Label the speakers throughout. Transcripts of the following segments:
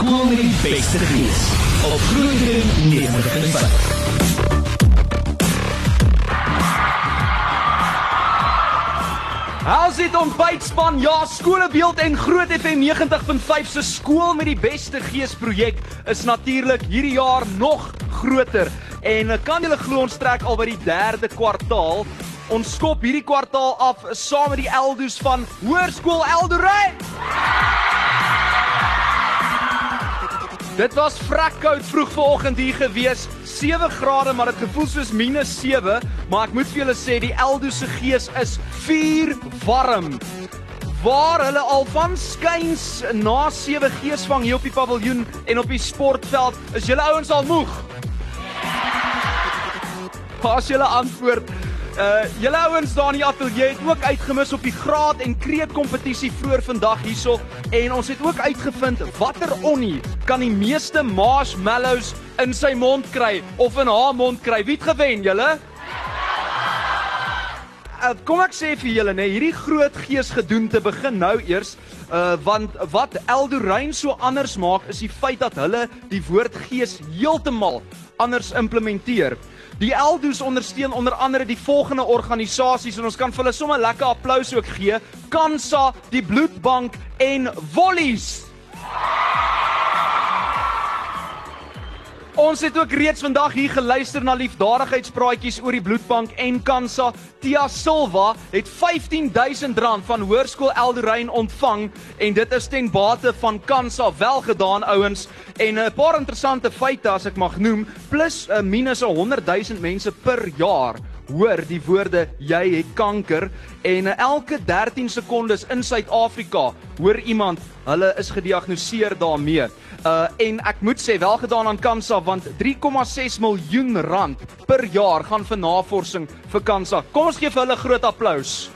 Speaker 1: Skool met die beste gees. Op Groeidring 90.5.
Speaker 2: How's dit ontbytspan? Ja, skolebeeld en Groot FM 90.5 se skool met die beste gees projek is natuurlik hierdie jaar nog groter. En eh, kan julle glo ons trek al by die 3de kwartaal. Ons skop hierdie kwartaal af saam met die Eldo's van Hoërskool Eldoret. Dit was vrek koud vroeg vanoggend hier gewees. 7 grade, maar dit gevoel soos minus 7, maar ek moet vir julle sê die Eldo se gees is vuur warm. Waar hulle al van skuins na 7 geesvang hier op die paviljoen en op die sportveld, is julle ouens al moeg? Pas julle antwoord. Uh julle ouens daar in die ateljee het ook uitgemis op die graad en kreet kompetisie vroeër vandag hierso en ons het ook uitgevind watter onnie kan die meeste marshmallows in sy mond kry of in haar mond kry. Wie het gewen, julle? Uh, kom ek sê vir julle nê, nee, hierdie groot geesgedoente begin nou eers uh want wat Eldorein so anders maak is die feit dat hulle die woord gees heeltemal anders implementeer. Die Eldo's ondersteun onder andere die volgende organisasies en ons kan vir hulle sommer lekker applous ook gee. Kansa, die Bloedbank en Wollies. Ons het ook reeds vandag hier geluister na liefdadigheidspraatjies oor die bloedbank en Kansa. Tia Silva het R15000 van Hoërskool Eldorein ontvang en dit is ten bate van Kansa. Welgedaan ouens. En 'n paar interessante feite as ek mag noem, plus 'n minus 100000 mense per jaar hoor die woorde jy het kanker en elke 13 sekondes in Suid-Afrika hoor iemand hulle is gediagnoseer daarmee. Uh en ek moet sê welgedaan aan Kansa want 3,6 miljoen rand per jaar gaan vir navorsing vir Kansa. Kom ons gee vir hulle groot applous.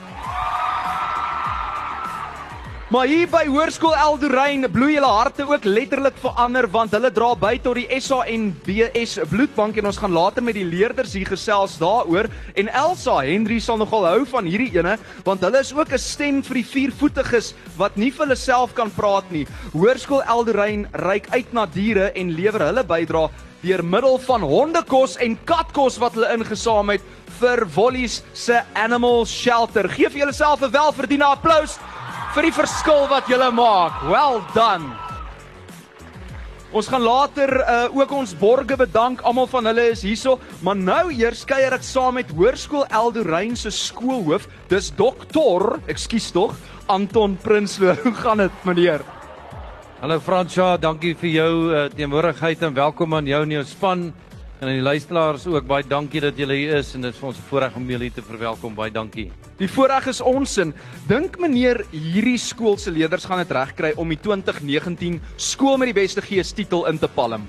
Speaker 2: Maar hier by Hoërskool Eldorein bloei julle harte ook letterlik verander want hulle dra by tot die SANBS bloedbank en ons gaan later met die leerders hier gesels daaroor en Elsa Henry sal nogal hou van hierdie ene want hulle is ook 'n stem vir die viervoetiges wat nie vir hulle self kan praat nie. Hoërskool Eldorein reik uit na diere en lewer hulle bydra deur middel van hondekos en katkos wat hulle ingesaam het vir Wollies se Animal Shelter. Geef julleself 'n welverdiende applous vir die verskil wat julle maak. Well done. Ons gaan later uh, ook ons borge bedank. Almal van hulle is hierso, maar nou eers kuier ek saam met Hoërskool Eldorein se skoolhoof. Dis dokter, ekskuus tog, Anton Prinsloo. Hoe gaan dit, meneer?
Speaker 3: Hallo Fransja, dankie vir jou uh, teenwoordigheid en welkom aan jou en jou span. En aan die luisteraars ook baie dankie dat julle hier is en dit is vir ons 'n voorreg om julle te verwelkom. Baie dankie.
Speaker 2: Die voorreg is ons in. Dink meneer hierdie skool se leerders gaan dit regkry om die 2019 skool met die beste gees titel in te palm.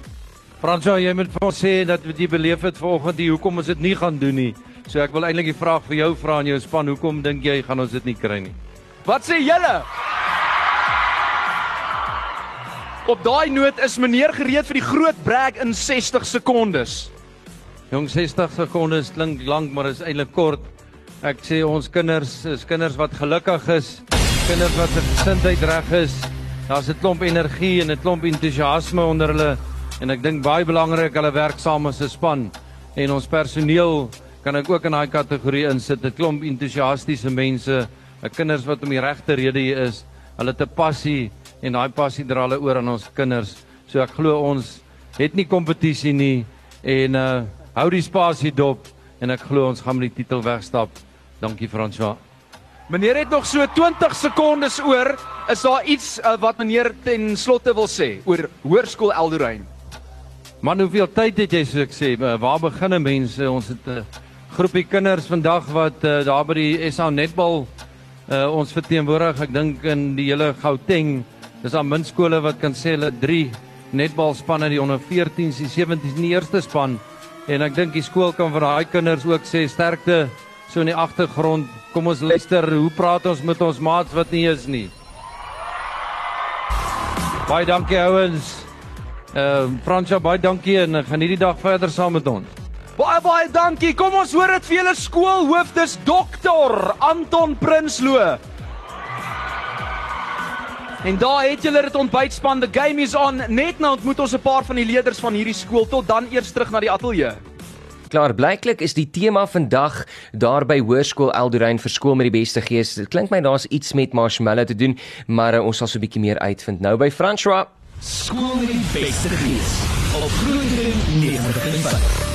Speaker 3: Fransja, jy moet vir ons sê dat wat jy beleef het vanoggend, hoekom ons dit nie gaan doen nie. So ek wil eintlik die vraag vir jou vra aan jou span, hoekom dink jy gaan ons dit nie kry nie?
Speaker 2: Wat sê julle? Op daai noot is meneer gereed vir die groot brag in 60 sekondes.
Speaker 3: Jong 60 sekondes klink lank, maar is eintlik kort. Ek sê ons kinders is kinders wat gelukkig is, kinders wat se gesindheid reg is. Daar's 'n klomp energie en 'n klomp entoesiasme onder hulle en ek dink baie belangrik hulle werk saam as 'n span en ons personeel kan ek ook in daai kategorie insit. 'n Klomp entoesiastiese mense, 'n kinders wat om die regte rede hier is. Hulle het 'n passie en daai passie dra hulle oor aan ons kinders. So ek glo ons het nie kompetisie nie en uh hou die spasie dop en ek glo ons gaan met die titel wegstap. Dankie François.
Speaker 2: Meneer het nog so 20 sekondes oor. Is daar iets uh, wat meneer ten slotte wil sê oor Hoërskool Eldorein?
Speaker 3: Man, hoeveel tyd het jy so ek sê? Uh, waar begin mense? Ons het 'n uh, groepie kinders vandag wat uh, daar by die SA netbal uh, ons verteenwoordig. Ek dink in die hele Gauteng Dis aan minskole wat kan sê hulle 3 netbalspanne die onder 14s, die 17s in die eerste span. En ek dink die skool kan vir daai kinders ook sê sterkte so in die agtergrond. Kom ons luister, hoe praat ons met ons maats wat nie is nie. Baie dankie ouens. Ehm uh, Fransja, baie dankie en gaan hierdie dag verder saam met ons.
Speaker 2: Baie baie dankie. Kom ons hoor dit vir julle skoolhoof, dis dokter Anton Prinsloo. En daar het julle dit ontbytspan. The game is on. Net nou ontmoet ons 'n paar van die leerders van hierdie skool. Tot dan eers terug na die ateljee.
Speaker 4: Klaar, blyklik is die tema vandag daar by Hoërskool Eldorein vir skool met die beste gees. Dit klink my daar's iets met marshmallow te doen, maar uh, ons sal so 'n bietjie meer uitvind nou by François.
Speaker 1: Skool met die beste gees. Op Groenendal 95.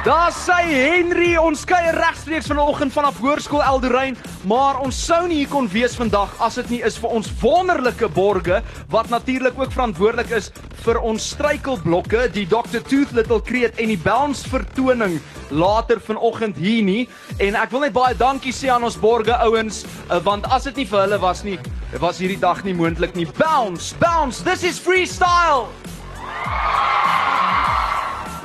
Speaker 2: Daar sê Henry, ons kuier regstreeks vanoggend vanaf Hoërskool Eldorein, maar ons sou nie hier kon wees vandag as dit nie is vir ons wonderlike borge wat natuurlik ook verantwoordelik is vir ons struikelblokke, die Dr Tooth Little Create en die Bounce vertoning later vanoggend hier nie. En ek wil net baie dankie sê aan ons borge ouens, eh, want as dit nie vir hulle was nie, was hierdie dag nie moontlik nie. Bounce, bounce, this is freestyle.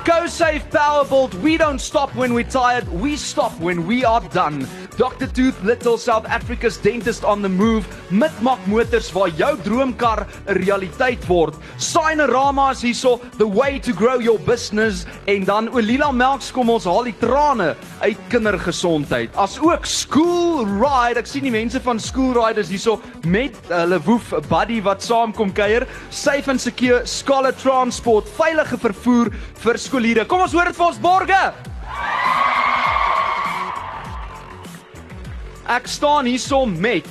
Speaker 2: Go Safe Powerbolt. We don't stop when we're tired. We stop when we are done. Dr Tooth Little South Africa's dentist on the move. Mitmak Motors waar jou droomkar 'n realiteit word. Signorama is hierso, the way to grow your business en dan Olila Melks kom ons haal die trane uit kindergesondheid. As ook School Ride. Ek sien die mense van School Ride is hierso met hulle woef buddy wat saamkom kuier. Safe and secure scholar transport, veilige vervoer vir skooliere. Kom ons hoor dit vir ons borge. Ek staan hierso met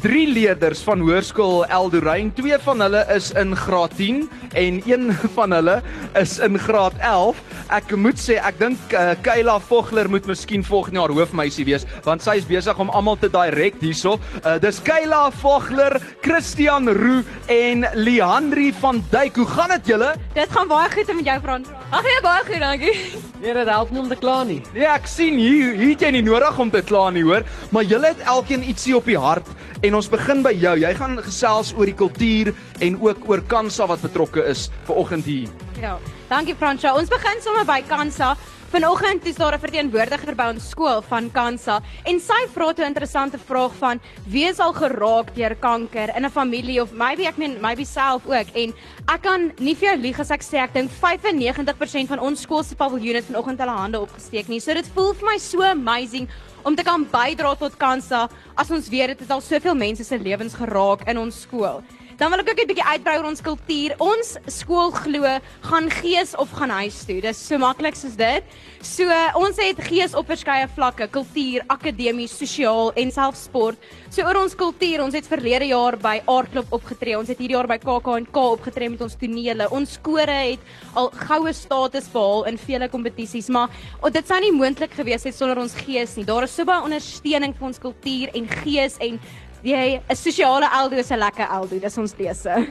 Speaker 2: drie leerders van Hoërskool Eldorein. Twee van hulle is in graad 10 en een van hulle is in graad 11. Ek moet sê ek dink uh, Kayla Vogler moet miskien volgende jaar hoofmeisie wees want sy is besig om almal te direk hierso. Uh, dis Kayla Vogler, Christian Roo en Leandri van Duyk. Hoe gaan dit julle?
Speaker 5: Dit gaan baie goed met jou Frans. Ag nee, baie goed, dankie.
Speaker 6: Nee, dit help nie om te kla nie.
Speaker 2: Nee, ek sien hier hier het jy nie nodig om te kla nie, hoor, maar julle het elkeen ietsie op die hart en ons begin by jou. Jy gaan gesels oor die kultuur en ook oor Kansa wat betrokke is vir oggend hier.
Speaker 5: Ja. Dankie Fransja. Ons begin sommer by Kansa. Vanoggend is daar 'n verteenwoordiger by ons skool van Kansa en sy vra toe 'n interessante vraag van wie is al geraak deur kanker in 'n familie of maybe ek meen maybe self ook en ek kan nie vir jou lieg as ek sê ek dink 95% van ons skool se paviljoen het vanoggend hulle hande opgesteek nie. So dit voel vir my so amazing om te kan bydra tot Kansa as ons weet dit het al soveel mense se lewens geraak in ons skool. Dan wil ek ook 'n bietjie uitbrei oor ons kultuur. Ons skool glo gaan gees of gaan huis toe. Dis so maklik soos dit. So ons het gees op verskeie vlakke, kultuur, akademies, sosiaal en selfs sport. So oor ons kultuur, ons het verlede jaar by Aardklop opgetree. Ons het hierdie jaar by KAK&K opgetree met ons tonele. Ons kore het al goue status behaal in vele kompetisies, maar oh, dit sou nie moontlik gewees het sonder ons gees nie. Daar is so baie ondersteuning vir ons kultuur en gees en jy 'n sosiale Eldo is 'n lekker Eldo. Dis ons lese.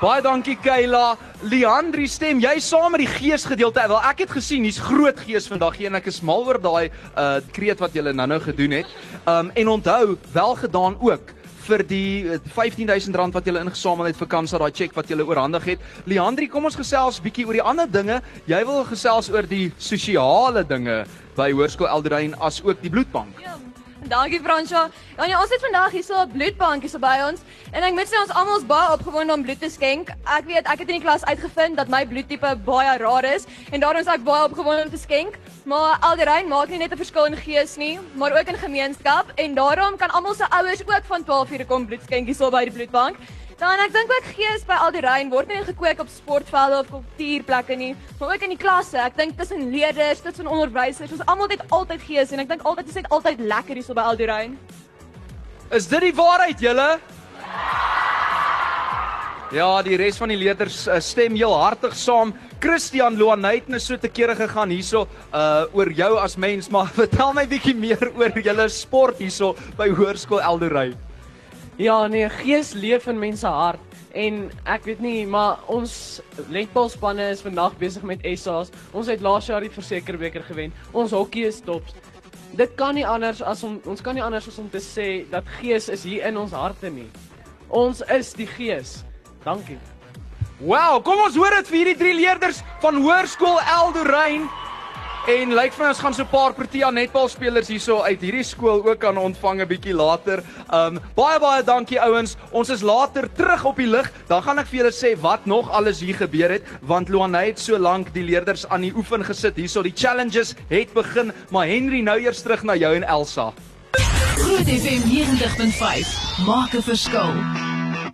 Speaker 2: Baie dankie Kayla. Leandri stem, jy saam met die geesgedeelte. Wel ek het gesien hier's groot gees vandag hier en ek is mal oor daai uh kreet wat julle nou-nou gedoen het. Um en onthou, wel gedaan ook vir die uh, R15000 wat julle ingesamel het vir Kansa daai cheque wat julle oorhandig het. Leandri, kom ons gesels bietjie oor die ander dinge. Jy wil gesels oor die sosiale dinge by Hoërskool Eldorein as ook die bloedbank.
Speaker 7: Ja, Dankie Fransja. Ja, nee, ons het vandag hier so 'n bloedbank hier so by ons en ek moet sê ons almal is baie opgewonde om bloed te skenk. Ek weet ek het in die klas uitgevind dat my bloedtipe baie rar is en daarom is ek baie opgewonde om te skenk. Maar Alderein maak nie net 'n verskil in gees nie, maar ook in gemeenskap en daarom kan almal se ouers ook van 12 ure kom bloed skenk hier so by die bloedbank. Dan ek dink ook gees by Alderein word nie gekweek op sportvelde of kultuurplekke nie, maar ook in die klasse. Ek dink tussen leerders, tussen onderwysers, ons almal het altyd gees en ek dink altyd is dit altyd lekker hier so by Alderein.
Speaker 2: Is dit die waarheid julle? Ja, die res van die leerders uh, stem heel hartig saam. Christian Loanait het so te kere gegaan hierso uh oor jou as mens, maar vertel my bietjie meer oor julle sport hierso by Hoërskool Eldorein.
Speaker 6: Ja, nee, gees leef in mense hart en ek weet nie, maar ons netbalspanne is vandag besig met SA's. Ons het laas jaar die versekerbeker gewen. Ons hokkie is top. Dit kan nie anders as om ons kan nie anders as om te sê dat gees is hier in ons harte nie. Ons is die gees. Dankie.
Speaker 2: Wow, kom ons hoor dit vir hierdie drie leerders van Hoërskool Eldorein. En lyk vir my ons gaan so 'n paar Protea netbalspelers hierso uit hierdie skool ook aan ontvang 'n bietjie later. Um baie baie dankie ouens. Ons is later terug op die lig. Dan gaan ek vir julle sê wat nog alles hier gebeur het want Luanay het so lank die leerders aan die oefen gesit hierso. Die challenges het begin, maar Henry nou eers terug na jou en Elsa.
Speaker 1: Groot FM 90.5 maak 'n verskil.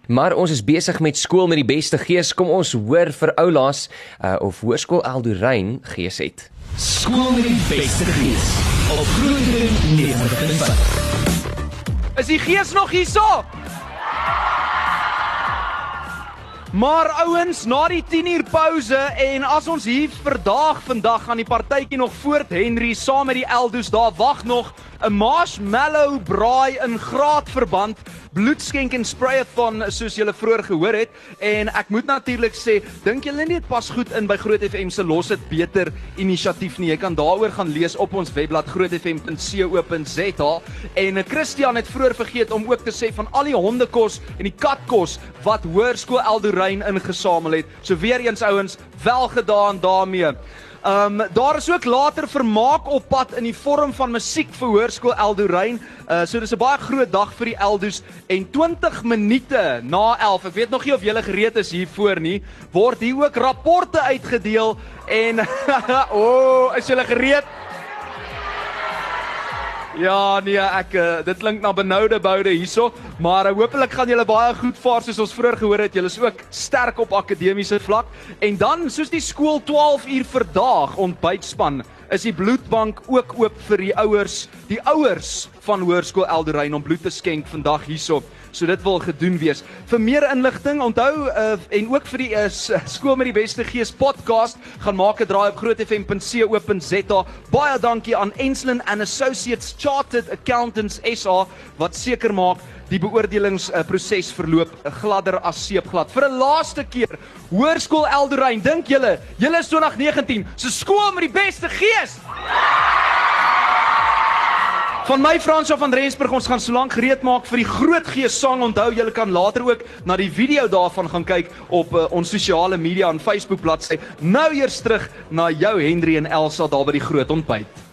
Speaker 4: Maar ons is besig met skool met die beste gees. Kom ons hoor vir oulaas uh, of Hoërskool Eldorein gees het.
Speaker 1: Skool met die beste gees op FM 90.5.
Speaker 2: Is die gees nog hierso? Maar ouens, na die 10 uur pouse en as ons hier verdaag vandag gaan die partytjie nog voort Henry saam met die Eldos daar wag nog 'n marshmallow braai in graadverband bloedskenk en sprayathon soos julle vroeër gehoor het. En ek moet natuurlik sê dink julle nie dit pas goed in by Groot FM se los dit beter inisiatief nie? Jy kan daaroor gaan lees op ons webblad grootfm.co.za en Christian het vroeër vergeet om ook te sê van al die hondekos en die katkos wat Hoërskool Eldorein ingesamel het. So weer eens ouens wel gedaan daarmee Ehm um, daar is ook later vermaak op pad in die vorm van musiek vir Hoërskool Eldorein. Uh so dis 'n baie groot dag vir die Eldos en 20 minute na 11. Ek weet nog nie of julle gereed is hiervoor nie. Word hier ook rapporte uitgedeel en o, oh, is julle gereed? Ja, nee, ek uh, dit klink na benoude boude hierso, maar uh, hopelik gaan julle baie goed vaar soos ons vroeër gehoor het. Julle is ook sterk op akademiese vlak. En dan soos die skool 12 uur vir dag ontbytspan, is die bloedbank ook oop vir die ouers, die ouers van Hoërskool Eldorein om bloed te skenk vandag hierso. So dit wil gedoen wees. Vir meer inligting, onthou uh, en ook vir die uh, skool met die beste gees podcast, gaan maak 'n draai op grootfm.co.za. Baie dankie aan Enslin and Associates Chartered Accountants SA wat seker maak die beoordelingsproses verloop gladder as seepglad. Vir 'n laaste keer, Hoërskool Eldorein, dink julle, julle is 2019 se so skool met die beste gees? Van my Fransjo van Rensburg, ons gaan solank gereed maak vir die Groot Gees sang. Onthou, julle kan later ook na die video daarvan gaan kyk op uh, ons sosiale media en Facebook bladsy. Nou eers terug na jou Henry en Elsa daar by die groot ontbyt.